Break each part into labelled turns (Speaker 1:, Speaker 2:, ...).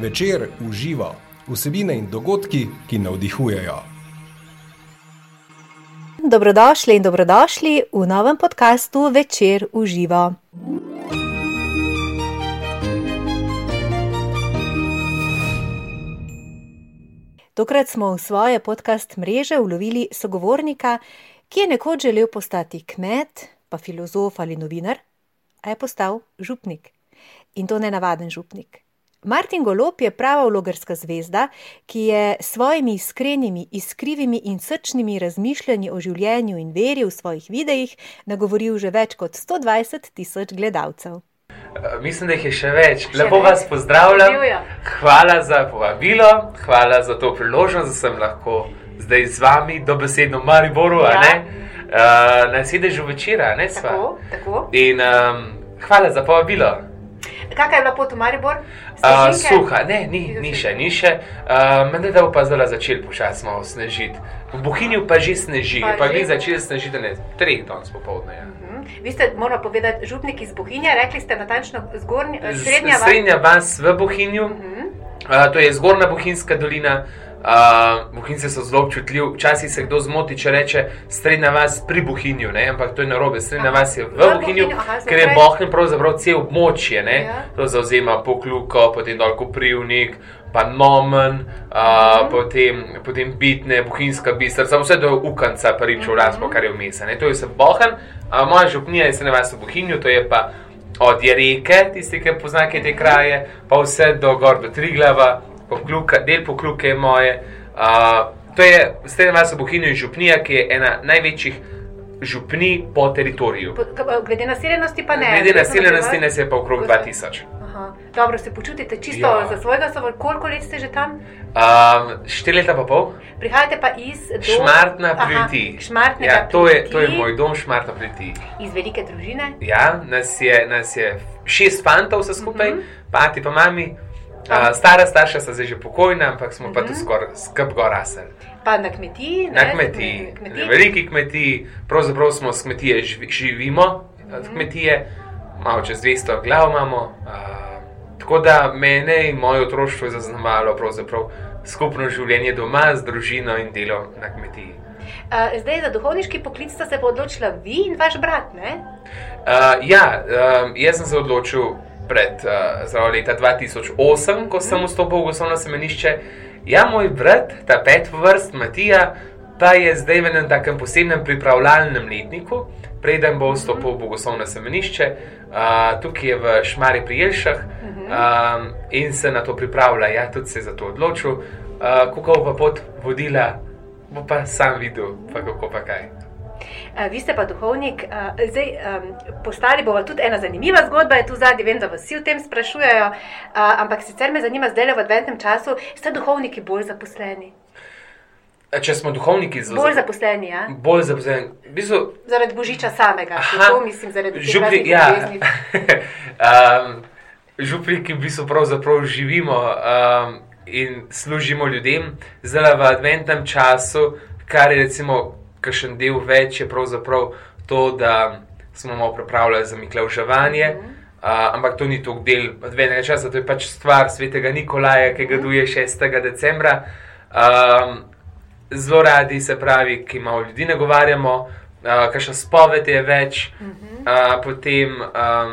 Speaker 1: Večer uživa vsebine in dogodki, ki navdihujejo.
Speaker 2: Dobrodošli in dobrodošli v novem podkastu Večer uživa. Tokrat smo v svoje podcast mreže ulovili sogovornika, ki je nekoč želel postati kmet, pa filozof ali novinar, a je postal župnik. In to ne navaden župnik. Martin Golop je prava vlogerska zvezda, ki je s svojimi iskrenimi, iskrivimi in srčnimi razmišljanji o življenju in veri v svojih videih nagovoril že več kot 120 tisoč gledalcev.
Speaker 3: Mislim, da jih je še več.
Speaker 2: Še
Speaker 3: Lepo
Speaker 2: več?
Speaker 3: vas pozdravljam. Hvala za povabilo, hvala za to priložnost, da sem lahko zdaj z vami, dobesedno v Mariboru,
Speaker 2: Ja.
Speaker 3: ja. ne, uh, na sedežu večera. Ne, sva.
Speaker 2: Tako, tako.
Speaker 3: In um, hvala za povabilo.
Speaker 2: Kakšna je bila pot v Maribor?
Speaker 3: Uh, suha, ne, ni, ni še, ni še. Uh, Menda da bo pa zdaj začel počasi malo snežiti. V Bohinju pa že sneži,
Speaker 2: Pa
Speaker 3: pa,
Speaker 2: že?
Speaker 3: začeti snežiti ne, treh danes popovdne. Ja.
Speaker 2: Mhm. Vi ste, moramo povedati, župnik iz Bohinja, rekli ste natančno zgornja, srednja vas.
Speaker 3: Srednja vas v Bohinju,
Speaker 2: Mhm.
Speaker 3: uh, to je zgornja Bohinjska dolina. Uh, Bohinjci so zelo občutljivi, včasih se kdo zmoti, če reče srednja vas pri Bohinju, ne? ampak to je narobe. Srednja vas je v Bohinju,
Speaker 2: Bohinju, aha,
Speaker 3: ker je Bohinj pravzaprav cel območje, ne?
Speaker 2: Ja.
Speaker 3: to zauzema Pokluko, potem dol Koprivnik, pa Nomen, uh,
Speaker 2: Mhm.
Speaker 3: potem, potem Bitne, Bohinjska bistrica, vse do Ukanca, Paričev,
Speaker 2: Mhm.
Speaker 3: Raspo, kar je vmes. To je vse Bohinj, uh, moja župnija je srednja vas v Bohinju, to je pa od Jereke, tisti, ki poznate te kraje, pa vse do gor do Triglava, pokluka, del pokluke je moje. Uh, to je srednja vas v Bohinju in župnija, ki je ena največjih župnij po teritoriju.
Speaker 2: Po- Glede naseljenosti pa ne.
Speaker 3: Glede naseljenosti nas je pa okrog 2000.
Speaker 2: Aha. Dobro, se počutite čisto
Speaker 3: Ja.
Speaker 2: za svojega, samo koliko let ste že tam?
Speaker 3: Um, štiri leta pa pol.
Speaker 2: Prihajate pa iz do...
Speaker 3: Šmartna pri ti. Ja, to, je, to je moj dom, Šmartna pri ti.
Speaker 2: Iz velike družine.
Speaker 3: Ja, nas je, nas je šest fantov vse skupaj, mm
Speaker 2: Mhm.
Speaker 3: -hmm. pati pa mami. Uh, stara starša sta zdaj že pokojna, ampak smo mm -hmm. pa
Speaker 2: Mhm.
Speaker 3: tu skoraj skrb gor rasel.
Speaker 2: Pa na kmetiji.
Speaker 3: Na
Speaker 2: ne,
Speaker 3: kmetiji,
Speaker 2: na kmetiji.
Speaker 3: veliki kmetiji, pravzaprav smo s kmetije živi, živimo, od
Speaker 2: Mhm.
Speaker 3: kmetije, malo čez 200 glav imamo. Uh, tako da mene in moje otroštvo je zaznamovalo skupno življenje doma z družino in delo na kmetiji.
Speaker 2: Uh, zdaj za duhovniški poklic sta se odločila vi in vaš brat, ne?
Speaker 3: Uh, ja, um, jaz sem se odločil pred uh, leta 2008, ko sem vstopil v gosovno semenišče. Ja, moj brat, ta pet vrst, Matija, pa je zdaj v enem takem posebnem pripravljalnem letniku, preden bo vstopil v bogoslovno semenišče, uh, tukaj je v Šmari pri Jelšah um, in se na to pripravlja. Ja, tudi se je za to odločil. Uh, kako bo pa pot vodila, bo pa sam videl, pa kako pa kaj.
Speaker 2: Uh, vi ste pa duhovnik, uh, zdaj postali bomo tudi ena zanimiva zgodba, je tu zadnji, vem, da vas vsi o tem sprašujejo, uh, ampak sicer me zanima zdaj le v adventnem času, ste duhovniki bolj zaposleni?
Speaker 3: Če smo duhovniki, zelo
Speaker 2: Bolj zaposleni, ja?
Speaker 3: bolj zaposleni. V bistvu,
Speaker 2: Zaradi božiča samega,
Speaker 3: Aha.
Speaker 2: to mislim, zaradi raznih
Speaker 3: ja. um, župniki v bistvu pravzaprav živimo um, in služimo ljudem, zdaj v adventnem času, kar je recimo kakšen del več, je pravzaprav to, da smo malo pripravljali za miklauževanje. Uh, ampak to ni tako del adventnega časa, to je pač stvar svetega Nikolaja, ki ga duje 6. decembra. Um, zelo radi se pravi, ki malo ljudi nagovarjamo, uh, kakšna spoved je več, uh, potem um,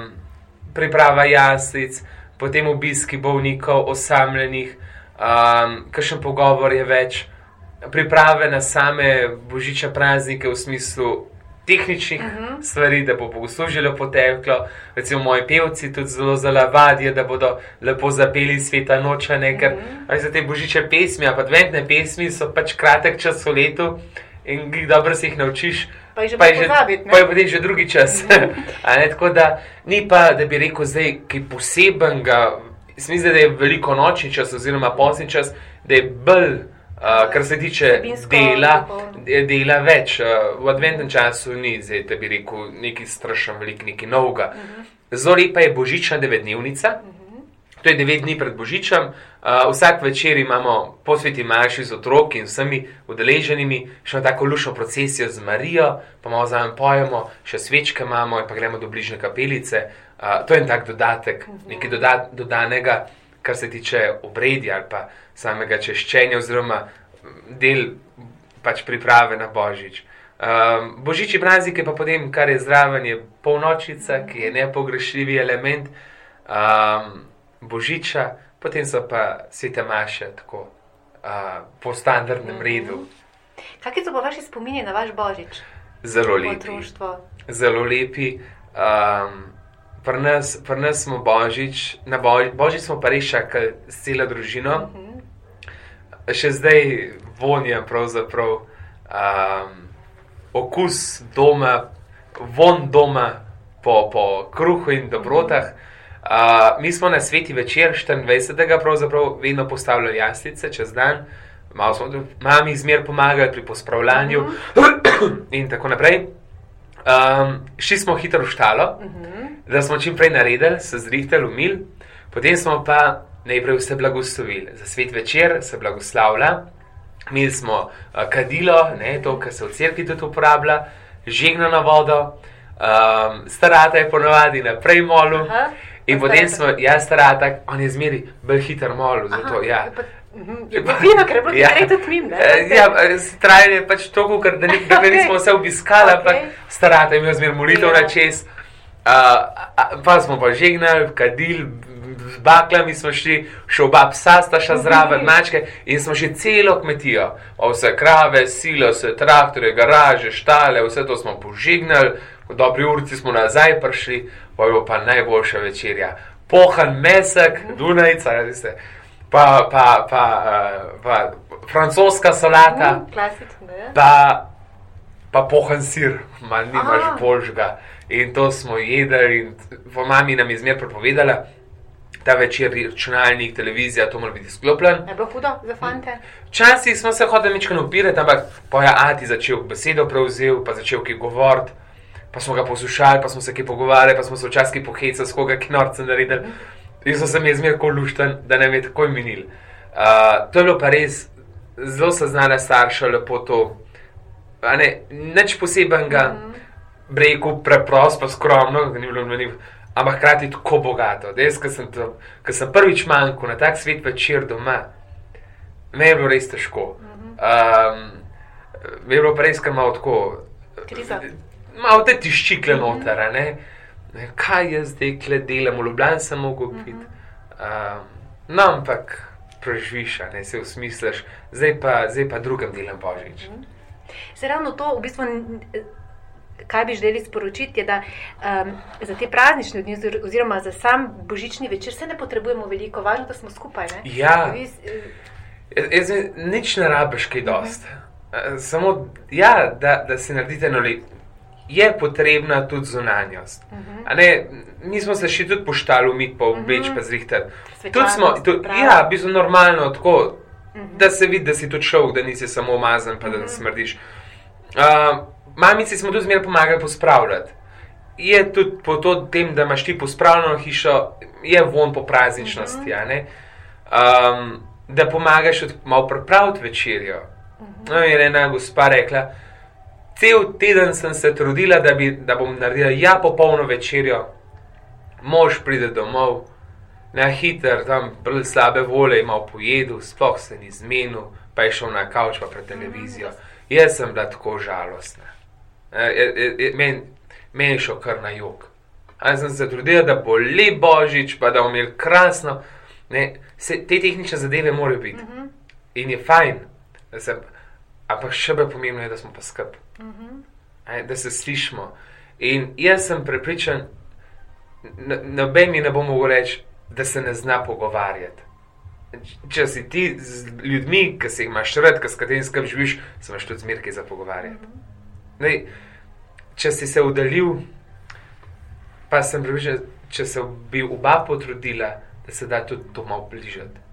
Speaker 3: priprava jaslic, potem obiski bolnikov, osamljenih, um, kakšen pogovor je več, priprave na same božične praznike v smislu. Tehničnih uh -huh. stvari, da bo bogoslužilo poteklo, recimo moji pevci tudi zelo zalavadijo, da bodo lepo zapeli sveta noča, ne, ker uh -huh. za te božične pesmi, pa adventne pesmi so pač kratek čas v letu in dobro se jih naučiš.
Speaker 2: Pa jih že
Speaker 3: Pa je že,
Speaker 2: pozabiti, ne?
Speaker 3: pa je potem že drugi čas. A ne, tako da ni pa, da bi rekel, zdaj, kaj posebenega. Mislim, da je veliko nočni čas, oziroma posni čas, da je bolj, uh, kar se tiče
Speaker 2: Vsebinsko
Speaker 3: dela, dela več. Uh, v adventnem času ni, zdaj, da bi rekel, neki strašen velik, neki novega. Zelo lepa je božična devetdnevnica. To je devet dni pred Božičem, uh, vsak večer imamo posveti maši z otroki in vsemi udeleženimi, še tako lušno procesijo z Marijo, pa malo za nami pojemo, še svečke imamo in pa gremo do bližnje kapelice. Uh, to je en tak dodatek, nekaj doda dodanega. Kar se tiče obredja ali pa samega češčenja, oziroma del pač priprave na božič. Um, praznik je pa potem, kar je zraven, je polnočica, ki je nepogrešljivi element um, božiča, potem so pa svete maše, tako uh, po standardnem redu.
Speaker 2: Kakšni so pa vaši spomini na vaš božič?
Speaker 3: Zelo lepi. Zelo lepi. Um, Pri nas, pri nas smo božič, na božič, božič smo pa res čakali s celo družino. Še zdaj vonja pravzaprav um, okus doma, von doma po, po kruhu in dobrotah. Uh, mi smo na sveti večer 24. pravzaprav vedno postavljali jaslice čez dan, malo smo tudi mami zmer pomagali pri pospravljanju in tako naprej. Um, šli smo hitro v štalo, da smo čim prej naredili, se zrihtali, umil, potem smo pa najprej vse blagoslovili. Za svet večer se blagoslavlja, imeli smo uh, kadilo, ne, to, kar se v cerkvi tudi uporablja, žegno na vodo, um, starata je ponovadi naprej molu.
Speaker 2: Aha.
Speaker 3: In potem smo, jaz starata, on je zmeri bolj hiter molu, zato ja.
Speaker 2: Je pa, mhm, je pa fino, ker je bilo
Speaker 3: Ja.
Speaker 2: tudi ne?
Speaker 3: Eh, Ja, eh, trajanje je pač toliko, da, ni, da okay. Nismo vse obiskali, ampak
Speaker 2: Okej.
Speaker 3: starata je imela zmer molitev
Speaker 2: Ja.
Speaker 3: na čez. Uh, pa smo pa žegnali, kadil, z baklami smo šli, še oba psa sta še zraven, mačke in smo že celo kmetijo. O, Vse krave, silo, vse traktore, garaže, štale, vse to smo požignali, v dobri urici smo nazaj prišli, pa je pa najboljša večerja. Pohan mesek, Dunajca, veste, pa, pa, pa, uh, pa francoska solata,
Speaker 2: Mhm, Klasično, ja.
Speaker 3: pa, pa pohan sir, manj nimaš
Speaker 2: Aha.
Speaker 3: božga. In to smo jedli, in po mami nam je zmer prepovedala, ta večer računalnik, televizija, to mora biti sklopljen.
Speaker 2: Je bilo hudo za fante?
Speaker 3: Včasih smo se hodili nekaj upirati, ampak pa je Ati začel besedo prevzel, pa začel kaj govoriti, pa smo ga poslušali, pa smo se kaj pogovarjali, pa smo se včasih pohecali, s koga ki norce naredili. In so se mi zmer kol lušten, da nam je takoj minil. Uh, to je bilo pa res zelo seznana starša, lepo to. Ne, nič posebenega, mm -hmm. Breku, preprosto, pa skromno, ni bilo meni, ampak hkrati tako bogato. Da Jaz, ki sem, to- sem prvič manjkal na tak svet večer doma, me je bilo res težko. Um, me je bilo pa res, ker malo tako.
Speaker 2: Kriza.
Speaker 3: Malo te tiščikle noter, a ne. Ne, Kaj jaz zdaj kle delam, v Ljubljani sem mogel biti. Um, no, ampak preživiš, ne se usmisliš, zdaj pa, zdaj pa drugem delam božič.
Speaker 2: Se ravno to, v bistvu, kaj bi želeli sporočiti, je, da um, za te praznične dni, ozir- oziroma za sam božični večer, se ne potrebujemo veliko, važno, da smo skupaj. Ne?
Speaker 3: Ja.
Speaker 2: Vi, eh,
Speaker 3: Jaz- Jaz nič ne rabiš kaj dost. Eh, Samo, ja, da, da si naredite noli. Je potrebna tudi zunanjost. A Ne, mi smo se še tudi poštali, umiti, pa obleči, pa zrihtati. Tudi smo, tudi, ja, v bistvu normalno tako, da se vidi, da si tudi šel, da nisi samo umazan, pa da ne smrdiš. Uh, mamici smo tudi zmeraj pomagali pospravljati. Je tudi po to, tem, da imaš ti pospravljeno hišo, je von po prazničnosti. a ne. Um, da pomagaš tudi malo pripraviti večerjo. No, in ena gospa rekla, cel teden sem se trudila, da, bi, da bom naredila ja popolno večerjo, mož pride domov, na hiter, tam brez slabe volje, ima pojedel, sploh se ni zmenil, pa je šel na kavč pa pred televizijo. Jaz sem bila tako žalostna. E, e, e, Meni men šel kar na jug. Jaz sem se trudila, da bo lep božič, pa da bomo imeli krasno. Ne, se, te tehnične zadeve morajo biti. In je fajn, da se, ampak še bolj pomembno je, da smo pa skupaj. Aj, Da se slišimo. In jaz sem prepričan, n- noben mi ne bo mogel reči, da se ne zna pogovarjati. Če si ti z ljudmi, ki se jih imaš rad, s katerimi skrb živiš, se imaš tudi zmerke za pogovarjati. Nej, če si se udalil, pa sem pripričan, če se bi oba potrudila, da se da tudi to malo bližati.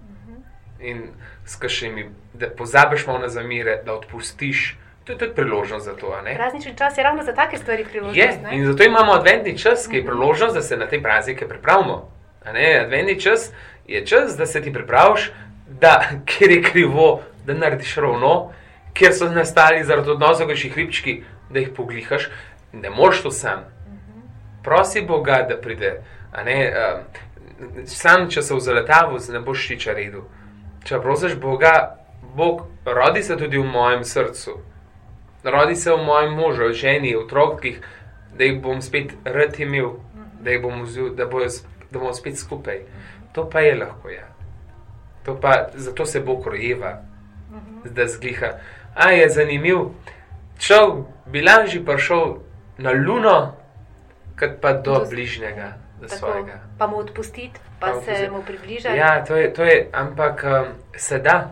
Speaker 3: In s kakšnimi, da pozabiš malo na zamire, da odpustiš, to je tudi priložnost za to.
Speaker 2: Praznični čas je ravno za take stvari priložnost.
Speaker 3: Je,
Speaker 2: ne?
Speaker 3: in zato imamo adventni čas, ki je priložnost, da se na te praznike pripravimo. Adventni čas je čas, da se ti pripraviš, da kjer je krivo, da narediš ravno, kjer so nastali zaradi odnosov, kot hribčki, poglihaš, ne moreš to sam. Prosi Boga, da pride. a Ne, um, sam, če se v zaletavu, ne boš tiča redu. Če prosiš Boga, Bog rodi se tudi v mojem srcu, rodi se v mojem možu, ženi, otrokih, da jih bom spet rad imel, da, jih bom vzel, da, bojo, s- da bomo spet skupaj. To pa je lahko. Ja. To pa, zato se Bog rojeva, da zgliha. A je zanimiv. Človek bi lažje prišel na luno, kot pa do
Speaker 2: Do-
Speaker 3: bližnjega, do
Speaker 2: Tako,
Speaker 3: svojega.
Speaker 2: pa mu odpustiti, pa,
Speaker 3: Pa
Speaker 2: se mu približati.
Speaker 3: Ja, to je, to je ampak um, se da.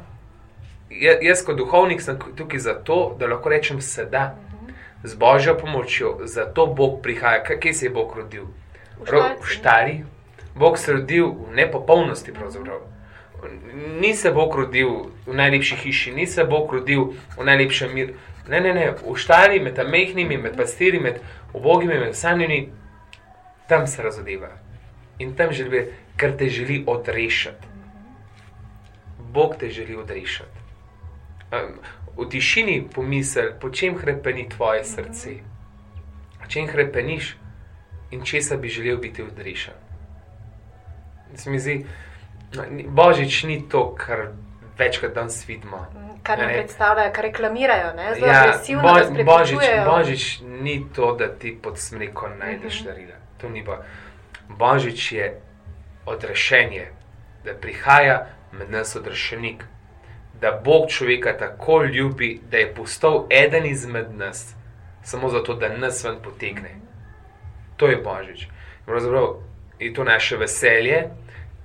Speaker 3: Ja- Jaz, kot duhovnik, sem tukaj zato, da lahko rečem, se da. Z božjo pomočjo, zato Bog prihaja. Kje se je Bog rodil?
Speaker 2: V
Speaker 3: Ro- V štari. Bog se je rodil v nepopolnosti. Pravzaprav. Ni se Bog rodil v najlepši hiši, ni se Bog rodil v najlepšem miru. Ne, ne, ne, v štari, med tam mehkimi, med pastiri, med ubogimi, med sanjami, tam se razodeva. In tam želi, ker te želi odrešiti. Bog te želi odrešiti. V tišini pomisel, po čem hrepeni tvoje srce, po čem hrepeniš in česa bi želel biti odrešen. Se mi zdi, no, Božič ni to, kar večkrat danes vidimo.
Speaker 2: Kar
Speaker 3: Ne.
Speaker 2: predstavljajo, kar reklamirajo, ne? zelo
Speaker 3: Ja,
Speaker 2: agresivno
Speaker 3: bo, božič, božič ni to, da ti pod smrekom najdeš
Speaker 2: Mhm.
Speaker 3: darila. To ni bo. Božič je odrešenje, da prihaja med nas odrešenik, da Bog človeka tako ljubi, da je postal eden izmed nas, samo zato, da nas ven potegne. To je Božič. Pravzaprav je to naše veselje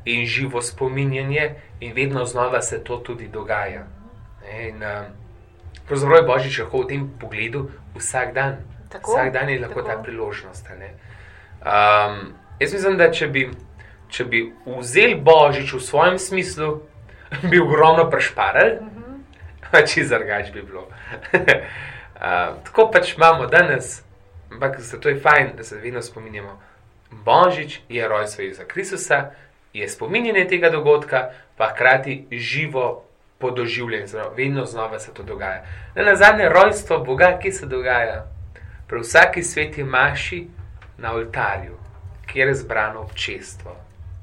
Speaker 3: in živo spominjanje, in vedno znova se to tudi dogaja. Ne, In, um, pravzaprav je Božič lahko v tem pogledu vsak dan.
Speaker 2: Tako,
Speaker 3: vsak dan je lahko
Speaker 2: tako.
Speaker 3: ta priložnost. Um, jaz mislim, da če bi, če bi vzeli Božič v svojem smislu, bi ogromno prešparali, pa če zargač bi bilo. uh, tako pač imamo danes, ampak zato je fajn, da se vedno spominjamo. Božič je rojstvo Jezusa Kristusa, je spominjanje tega dogodka, pa hkrati živo podoživljanje, zelo, vedno znova se to dogaja. Ne na zadnje rojstvo Boga, ki se dogaja pri vsaki sveti maši na oltarju, kjer je zbrano občestvo,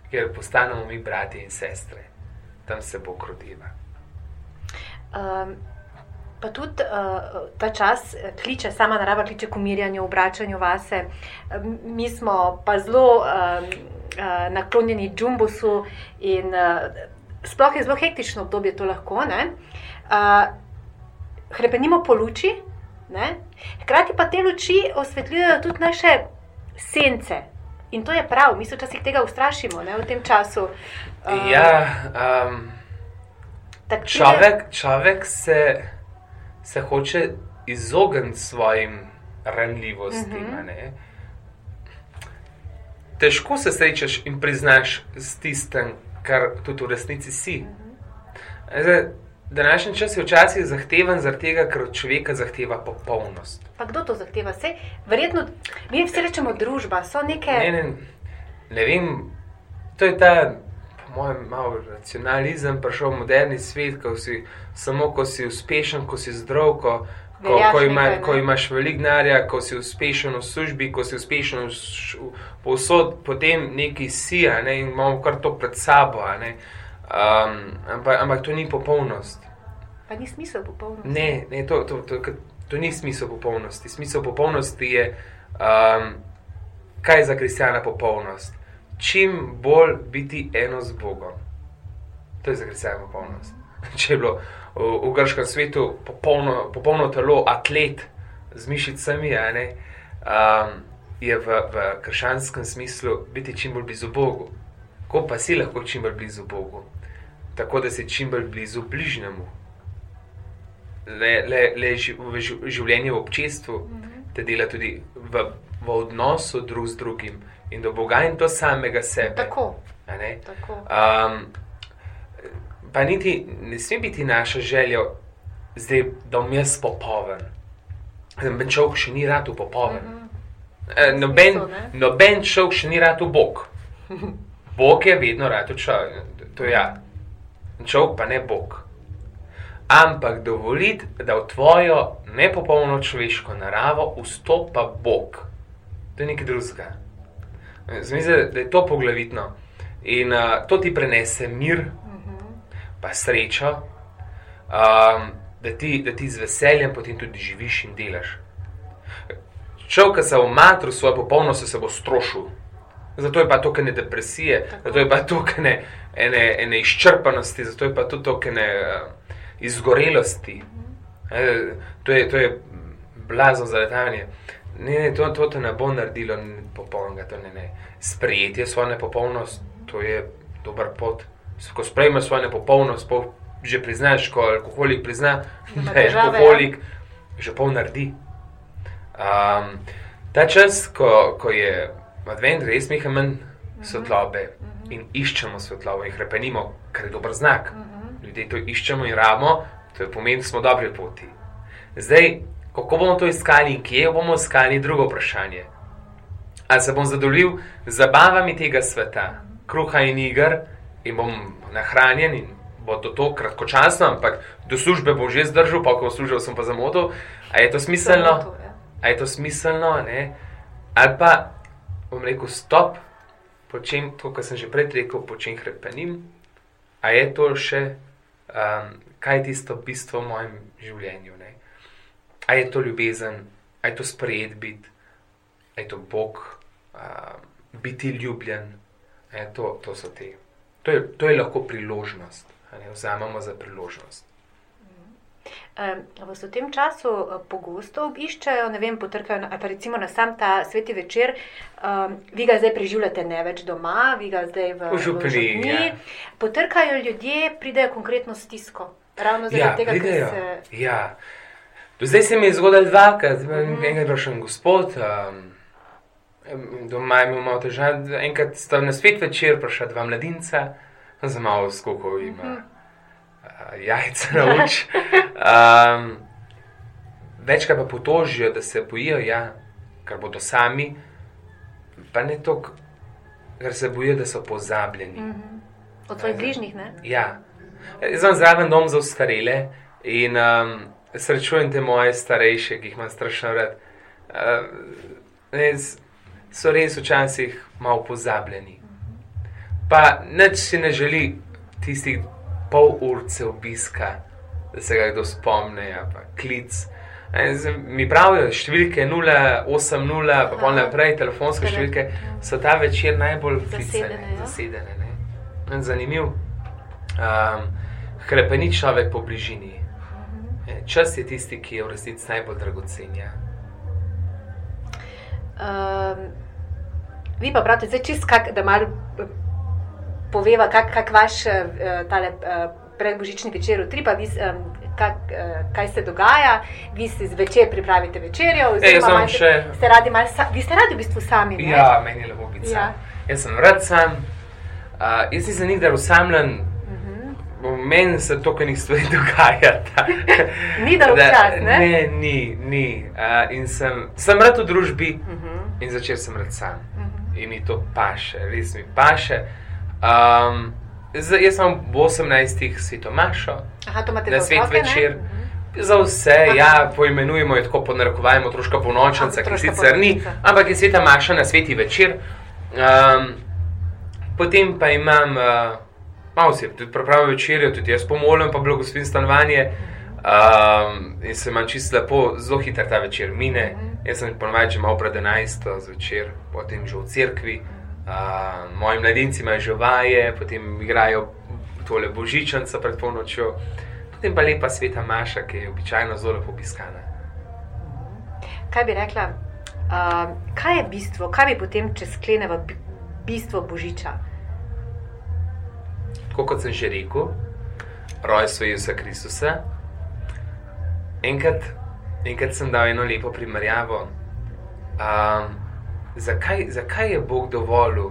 Speaker 3: kjer postanemo mi bratje in sestre, tam se Bog rodiva.
Speaker 2: Um, pa tudi uh, ta čas eh, kliče, sama narava kliče k umirjanju, obračanju vase. Um, mi smo pa zelo um, uh, naklonjeni džumbusu in uh, sploh je zelo hektično obdobje to lahko. Ne? Uh, hrepenimo po luči, ne? hkrati pa te luči osvetljujejo tudi naše sence. In to je prav, mi se včasih tega ustrašimo ne, v tem času. Uh,
Speaker 3: Ja, um,
Speaker 2: tako pride-
Speaker 3: človek, človek se, se hoče izogniti svojim ranljivostim.
Speaker 2: Mhm.
Speaker 3: a ne. Težko se srečaš in priznaš s tistem, kar tudi v resnici si. Zdaj, današnji čas je včasih zahteven, zaradi tega, ker od človeka zahteva popolnost.
Speaker 2: Pa kdo to zahteva? Sej, verjetno, mi vsi rečemo družba, so neke.
Speaker 3: Ne, ne, ne vem, to je ta, mojem, malo racionalizem, prišel v moderni svet, ko si samo, ko si uspešen, ko si zdrav, ko, ko, ko, ima,
Speaker 2: nekaj, ne?
Speaker 3: ko imaš veliko denarja, ko si uspešen v službi, ko si uspešen v povsod, potem neki si, ne, in imamo kar to pred sabo. Um, ampak, ampak to ni popolnost.
Speaker 2: Pa ni smisel popolnosti.
Speaker 3: Ne, ne to, to, to, to, to ni smisel popolnosti. Smisel popolnosti je, um, kaj je za kristjana popolnost. Čim bolj biti eno z Bogom. To je za kristjana popolnost. Če je bilo v, v grškem svetu popolno, popolno telo, atlet z mišicami, ne, um, je v, v krščanskem smislu biti čim bolj blizu Bogu. Ko pa si lahko čim bolj blizu Bogu? Tako da si čim bolj blizu bližnjemu le, le, le v ži- življenje v občestvu, te dela tudi v, v odnosu drug z drugim in do Boga in do samega sebe.
Speaker 2: Tako, tako.
Speaker 3: Um, pa niti ne sme biti naša želja, zdaj, da bom jaz popoven. Noben človek še ni rad popoven. Mm -hmm. noben,
Speaker 2: smisel, ne?
Speaker 3: noben človek še ni rad Bog. Bog je vedno rad človek, to je ja. Človek pa ne Bog. Ampak dovoliti, da v tvojo nepopolno človeško naravo vstopa Bog. To je nekaj drugega. Zamisli, da je to poglavitno. In uh, to ti prenese mir, pa srečo, um, da, ti, da ti z veseljem potem tudi živiš in delaš. Človek, ki se v matru svoje popolnosti, se bo strošil. Zato je pa to, kar ne depresije, Tako. zato je pa to, kar ne ene, ene izčrpanosti, zato je pa to, kar ne uh, izgorelosti. E, to, je, to je blazno zaletanje. Ne, ne, to, to te ne bo naredilo popolnega, to ne, ne. Sprejetje svoje nepopolnosti, to je dober pot. Ko sprejmeš svojo nepopolnost, že priznaš, ko alkoholik prizna, da je alkoholik, že pol naredi. Um, ta čas, ko, ko je advent, res mi je manj svetlobe in iščemo svetlobo in krepenimo, kar je dober znak. Ljudje to iščemo in rabimo, to pomeni, da smo dobri poti. Zdaj, kako bomo to iskali in kje bomo iskali, drugo vprašanje. Ali se bom zadovoljil z zabavami tega sveta, kruha in igr, in bom nahranjen in bo to, to kratkočasno, ampak do službe bom že zdržal, pa ko služil sem pa za moto. A je to smiselno? Ja. A je to smiselno? Ne? Ali pa bom rekel, stop, počem to, kar sem že prej rekel, počem hrepenim. A je to še, um, kaj je tisto bistvo v mojem življenju? Ne? A je to ljubezen, a je to sprejet biti, a je to Bog, uh, biti ljubljen, to, to so te. To je, to je lahko priložnost, ali vzamemo za priložnost.
Speaker 2: Vas v tem času eh, pogosto obiščajo, ne vem, potrkajo, pa recimo na sam ta sveti večer, um, vi ga zdaj preživljate ne več doma, vi ga zdaj v
Speaker 3: župni. Ja.
Speaker 2: Potrkajo ljudje, pridejo konkretno stisko. Ravno zaradi ja, tega,
Speaker 3: pridejo. se. Ja. Do zdaj se mi je zgodilo dvakrat, mm -hmm. enkrat je prišel gospod. Um, Doma je imel malo težav, enkrat sta na svet večer prišla dva mladinca, za malo skokov ima uh, jajca na oči. Um, večkrat pa potožijo, da se bojijo, ja, ker bodo sami, pa ne to, ker se bojijo, da so pozabljeni. Uh
Speaker 2: -huh. Od svojih bližnjih, ne?
Speaker 3: Ja. Jaz sem zraven dom za ustarele in um, srečujem te moje starejše, ki jih imam strašno rad. Uh, so res včasih malo pozabljeni. Pa neč si ne želi tistih pol urce obiska, da se ga kdo spomne, pa klic. Mi pravijo, številke 080, pa pol naprej, telefonske številke so ta večer najbolj
Speaker 2: zasedene.
Speaker 3: zasedene Zanimiv. Um, Hrepeni človek po bližini. Čas je tisti, ki je v resnici najbolj dragocen. Ja.
Speaker 2: Um, Vi pa pravite, zdaj čist kak, da malo eh, poveva, kak, kak vaš uh, tale uh, predbožični večer utri, pa vi, um, kak, uh, kaj se dogaja, vi si zvečer pripravite večerjo,
Speaker 3: oziroma še...
Speaker 2: ste radi malo, vi ste radi v bistvu sami.
Speaker 3: Ne? Ja, meni je lepo biti ja. sam. Jaz sem rad sam, uh, jaz nisem nikdar usamljen. Mhm. Meni se to, kar njih stvari dogaja.
Speaker 2: ni da včasih, ne?
Speaker 3: Ne, ni, ni. Uh, in sem, sem rad v družbi, uh mhm. -huh. in začel sem rad sam. Uh -huh in mi to paše, res mi paše. Um, zdaj, jaz sem v 18. svetomašo,
Speaker 2: na
Speaker 3: svet večer. Ne? Za vse, Aha. ja, poimenujemo jo tako, ponarekovajmo, troška polnočnica, ki sicer ni, ampak je sveta maša na sveti večer. Um, potem pa imam, uh, malo se tudi pripravljam večerjo, tudi jaz pomolim, pa blagoslovim stanovanje. Um, in se manj čisto lepo, zelo hitro ta večer mine. Mm. Jaz sem ponovadi že malo pred 11. zvečer, potem že v cerkvi, uh, moji mladinci imajo že vaje, potem igrajo tole božičnico pred polnočjo, potem pa lepa sveta Maša, ki je običajno zelo lepo obiskana.
Speaker 2: Kaj bi rekla, uh, kaj je bistvo, kaj bi potem, če sklenemo bistvo božiča?
Speaker 3: Tako kot sem že rekel, rojstvo Jezusa Kristusa. Enkrat Enkrat sem dal eno lepo primerjavo. Um, zakaj, zakaj je Bog dovolil,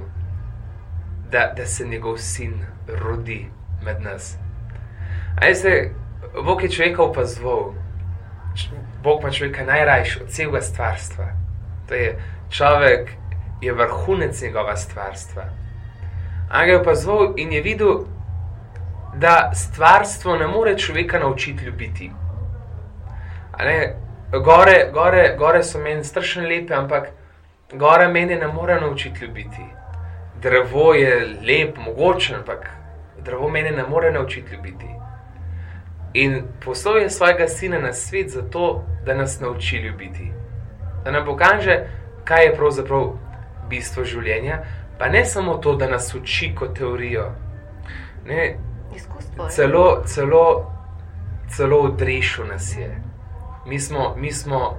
Speaker 3: da, da se njegov sin rodi med nas? Se, Bog je človeka opazoval, Bog pa človeka najrajši od vsega stvarstva. To je človek, je vrhunec njegova stvarstva. Ampak je opazoval in je videl, da stvarstvo ne more človeka naučiti ljubiti. Ne, gore, gore, gore so meni strašno lepe, ampak gore meni ne more naučiti ljubiti. drevo je lep, mogoče, ampak drevo mene ne more naučiti ljubiti. In poslal je svojega sina na svet zato, da nas nauči ljubiti. Da nam pokaže, kaj je pravzaprav bistvo življenja, pa ne samo to, da nas uči kot teorijo. Ne,
Speaker 2: Izkustvo.
Speaker 3: celo, celo, celo odrešil nas je. Mi smo, mi smo,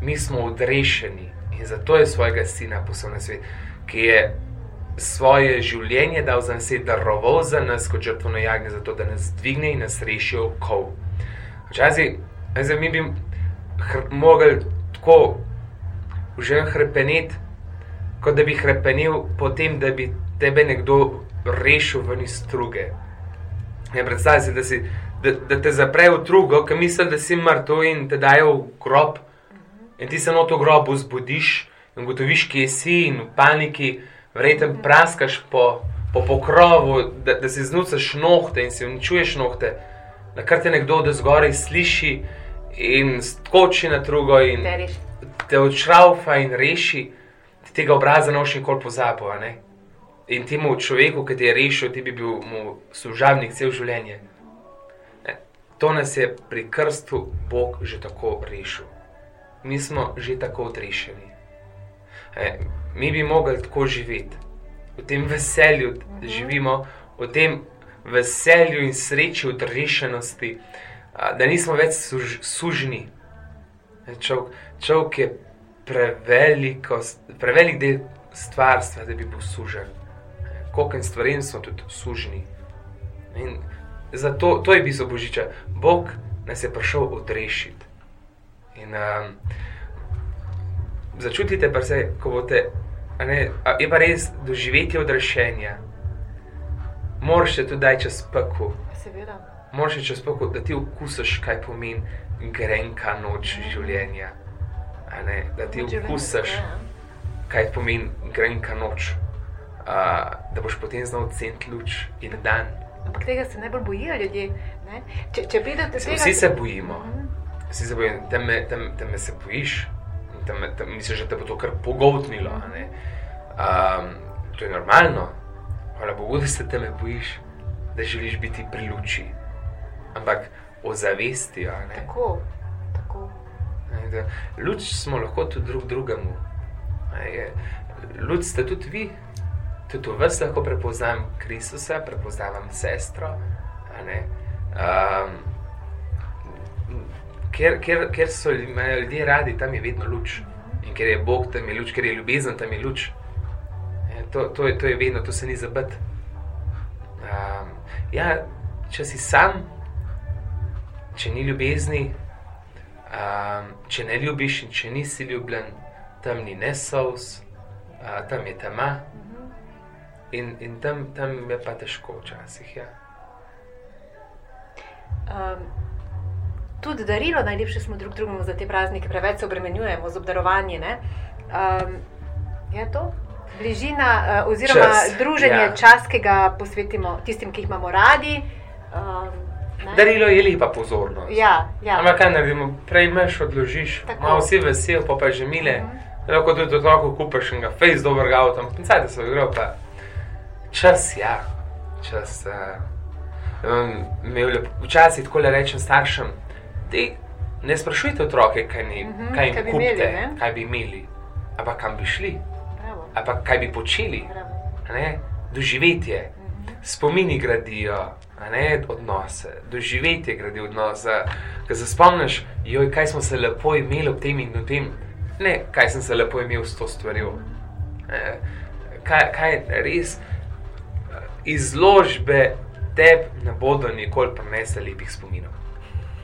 Speaker 3: mi smo odrešeni in zato je svojega sina poslal na svet, ki je svoje življenje dal za nas, je daroval za nas kot žrtveno jagnje, zato da nas dvigne in nas reši okov. Včasih, zdaj mi bi mogli tako že hrepeneti, kot da bi hrepenil potem, da bi tebe nekdo rešil ven iz struge. Ne predstavljaj si, da, si da, da te zapre v drugo, ki misli, da si mrtev in te dajo v grob. In ti se na to grobu zbudiš in ugotoviš, kje si in v paniki, verjetno praskaš po, po pokrovu, da, da si znucaš nohte in si uničuješ nohte, da kar te nekdo od zgoraj sliši in skoči na drugo in
Speaker 2: Te
Speaker 3: odšraufa in reši, ti tega obraza ne boš nikoli pozabil. ne? In temu človeku, ki te je rešil, ti bi bil mu služabnik cel življenje. To nas je pri krstu Bog že tako rešil. Mi smo že tako odrešeni. E, mi bi mogli tako živeti, v tem veselju da živimo, v tem veselju in sreči odrešenosti, da nismo več suž, sužni. E, Človek, človek je preveliko, prevelik del stvarstva, da bi bil sužen. Koliko in stvarem smo tudi sužni. In zato to je bistvo Božiča. Bog nas je prišel odrešiti. In um, začutite pa se, ko boste, a ne, a je pa res doživetje odrešenja. Moraš se tudi daj čez peku,
Speaker 2: Seveda.
Speaker 3: moraš se čez peku, da ti okusiš, kaj pomeni grenka noč življenja. A Ne, da ti okusiš,
Speaker 2: Ja.
Speaker 3: kaj pomeni grenka noč. Uh, da boš potem znal ceniti luč in dan.
Speaker 2: Ampak tega se najbolj bojijo ljudje. Ne? Če, če pride do tega,
Speaker 3: Vsi se bojimo.
Speaker 2: Mhm.
Speaker 3: Vsi se bojijo, tam me, tam, tam me se bojiš, tam, me- tam misliš, da te bo to kar ne. Um, to je normalno, hvala Bogu, da se tebe bojiš, da želiš biti pri luči. Ampak ozavesti, a ne.
Speaker 2: Tako, tako.
Speaker 3: Ne, da Luč smo lahko tudi drug drugemu. A je, Luč ste tudi vi, tudi v vas lahko prepoznam Kristusa, prepoznavam sestro. Um, ker, ker, ker so imajo ljudje radi, tam je vedno luč. In ker je Bog tam je luč, ker je ljubezen tam je luč. E, To, to, je, to je vedno, to se ni zabit. Um, ja, če si sam, če ni ljubezni, um, če ne ljubiš in če nisi ljubljen, tam ni ne sous, uh, tam je tema. In, in tam, tam je pa težko včasih. Ja.
Speaker 2: Um, tudi darilo najlepše smo drug drugemu za te praznike, preveč se obremenjujemo z obdarovanjem. Um, je to? Bližina, uh, oziroma
Speaker 3: Čas,
Speaker 2: čas, druženje,
Speaker 3: ja.
Speaker 2: ja. čas, ki ga posvetimo tistim, ki jih imamo radi. Um, ne?
Speaker 3: Darilo je lepa pozornost.
Speaker 2: Ja, ja.
Speaker 3: Ampak kaj naredimo, prej imaš, odložiš,
Speaker 2: Tako.
Speaker 3: malo si vesel, pa pa že mile.
Speaker 2: Mhm.
Speaker 3: Lahko tudi otroku kupiš in ga face dobrega avta, pincaj, da se igral, pa čas, ja, čas. Uh, um, imel lep, včasih tako le rečem staršem, te ne sprašujte otroke, kaj, ni,
Speaker 2: Mhm,
Speaker 3: kaj jim
Speaker 2: kaj bi
Speaker 3: kupite,
Speaker 2: imeli, ne?
Speaker 3: kaj bi imeli, ampak kam bi šli,
Speaker 2: Bravo,
Speaker 3: ampak kaj bi počeli, ne? doživetje.
Speaker 2: Mhm.
Speaker 3: Spomini gradijo ne, odnose, doživetje gradijo odnose. Ko se spomniš, joj, kaj smo se lepo imeli ob tem in ob tem, ne kaj sem se lepo imel s to stvarjo. Eh, Kaj, kaj res eh, izložbe te ne bodo nikoli prinesle lepih spominov.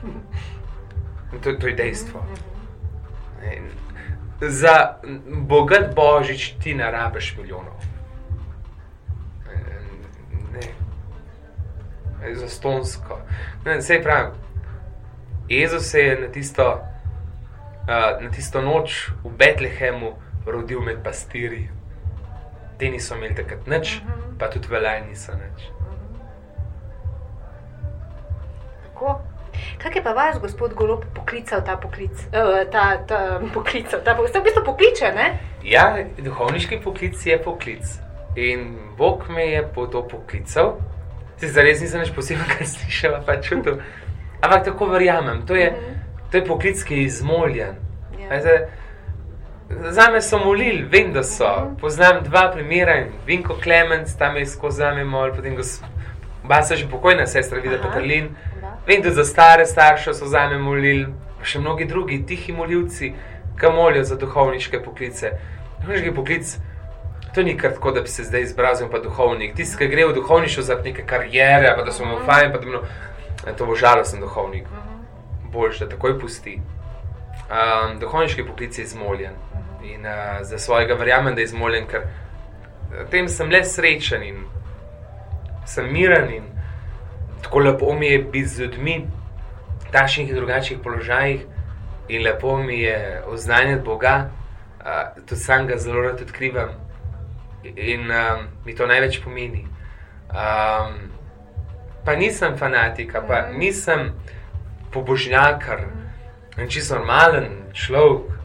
Speaker 3: In To, to je dejstvo. In Za bogat božič ti ne rabiš milijonov. Ne, za stonsko. Ne, sej pravim, Jezus se je na tisto, uh, na tisto noč v Betlehemu rodil med pastiri. Te niso imeli takrat nič,
Speaker 2: Mhm.
Speaker 3: pa tudi velaj niso nič.
Speaker 2: Tako. Kaj je pa vas, gospod Golob, poklical ta poklic? Uh, ta, ta poklical, ta, poklic, v bistvu pokliče, ne?
Speaker 3: Ja, duhovniški poklic je poklic. In Bog me je po to poklical. Zdaj, res nisem več posebej kaj slišal, pa čutil. Ampak tako verjamem, to je, to je poklic, ki je izmoljen.
Speaker 2: Ja.
Speaker 3: Za me so molili, vem, da so. Poznam dva primera in Vinko Klemens, tam je skozi nami mol, potem oba sta že pokojna sestra, Vida
Speaker 2: Aha.
Speaker 3: Petrlin.
Speaker 2: Da.
Speaker 3: Vem, da za stare starše so za me molili, pa še mnogi drugi tihi molilci, ki molijo za duhovniške poklice. Duhovniški poklic, to ni kar tako, da bi se zdaj izbrazil pa duhovnik. Tisti, ki gre v duhovništvo za neke karijere, pa da so mu fajn, pa da mu, to bo žalosten duhovnik. Boljš, da takoj pusti. Um, duhovniški poklic je izmoljen in uh, za svojega verjamem, da je izmoljen, ker v tem sem le srečen in sem miren in tako lepo mi je biti z ljudmi v takšnih in drugačnih položajih in lepo mi je oznanjati Boga, uh, tudi sam ga zelo rad odkrivam in um, mi to največ pomeni. Um, pa nisem fanatika, pa nisem pobožnjakar, čisto normalen človek uh,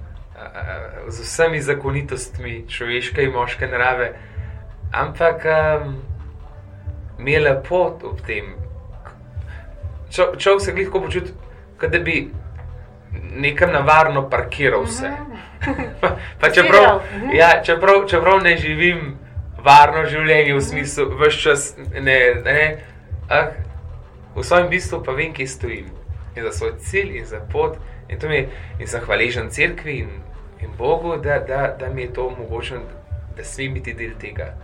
Speaker 3: z vsemi zakonitostmi človeške in moške narave, ampak um, mi je lepo ob tem. Čo, človek se glih tako počuti, kot da bi nekam navarno parkiral vse. pa, pa čeprav,
Speaker 2: mhm.
Speaker 3: ja, čeprav, čeprav ne živim varno življenje v smislu, vse čas ne. ne ah, v svojem bistvu pa vem, kje stojim in za svoj cilj in za pot. In, to mi, je- in sem hvaležen cerkvi in, in Bogu, da, da, da mi je to omogočeno, da, smem biti del tega.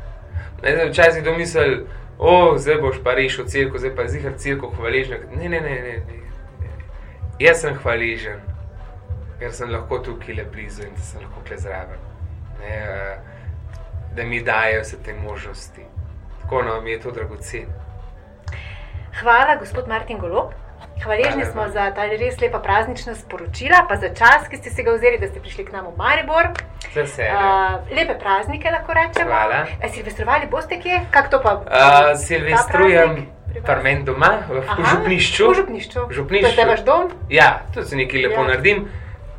Speaker 3: Ne, Včasih kdo misli, o, zdaj boš pa rešil cerkev, zdaj pa zihar cerkev hvaležen. Ne, ne, ne, ne, ne. Jaz sem hvaležen, ker sem lahko tukaj le blizu in da sem lahko kle zraven. Ne, da mi dajo vse te možnosti. Tako no, mi je to dragocen.
Speaker 2: Hvala, gospod Martin Golob. Hvaležni smo za ta res lepa praznična sporočila, pa za čas, ki ste si ga vzeli, da ste prišli k nam v Maribor. Uh, lepe praznike lahko rečemo.
Speaker 3: Hvala.
Speaker 2: E, silvestrovali boste kje? Kako to pa?
Speaker 3: Uh, Silvestrujem
Speaker 2: pri
Speaker 3: meni doma, v,
Speaker 2: Aha,
Speaker 3: župnišču.
Speaker 2: V župnišču.
Speaker 3: V župnišču.
Speaker 2: To je vaš dom?
Speaker 3: Ja, tu se nekaj lepo
Speaker 2: Ja.
Speaker 3: naredim.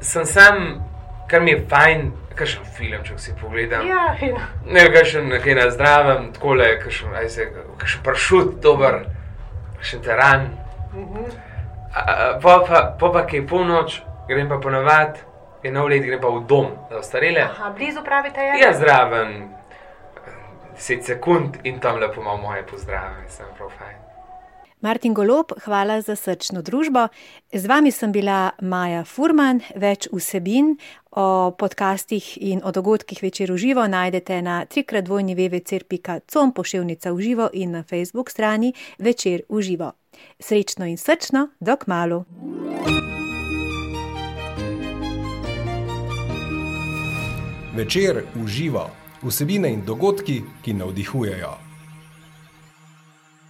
Speaker 3: Sem sam, kar mi je fajn, kakšen film, če si pogledam.
Speaker 2: Ja, in,
Speaker 3: Ne, kakšen nekaj na zdravem, tako le, kakšen, se, kakšen pršut, dober, kakšen teran.
Speaker 2: Mhm.
Speaker 3: Po pa, po pa ki je polnoč, grem pa ponovadi, je nov let, grem pa v dom za ostarele.
Speaker 2: aha, blizu pravite je?
Speaker 3: Ja, zraven, 10 sekund in tam lepo imamo moje pozdrave, sem prav fajn.
Speaker 2: Martin Golob, hvala za srčno družbo. Z vami sem bila Maja Furman. Več vsebin o podcastih in o dogodkih večer v živo najdete na trikratdvojni www.com poševnica v živo in na Facebook strani večer v živo. Srečno in srčno, dok malu.
Speaker 1: Večer uživa vsebine in dogodki, ki navdihujejo.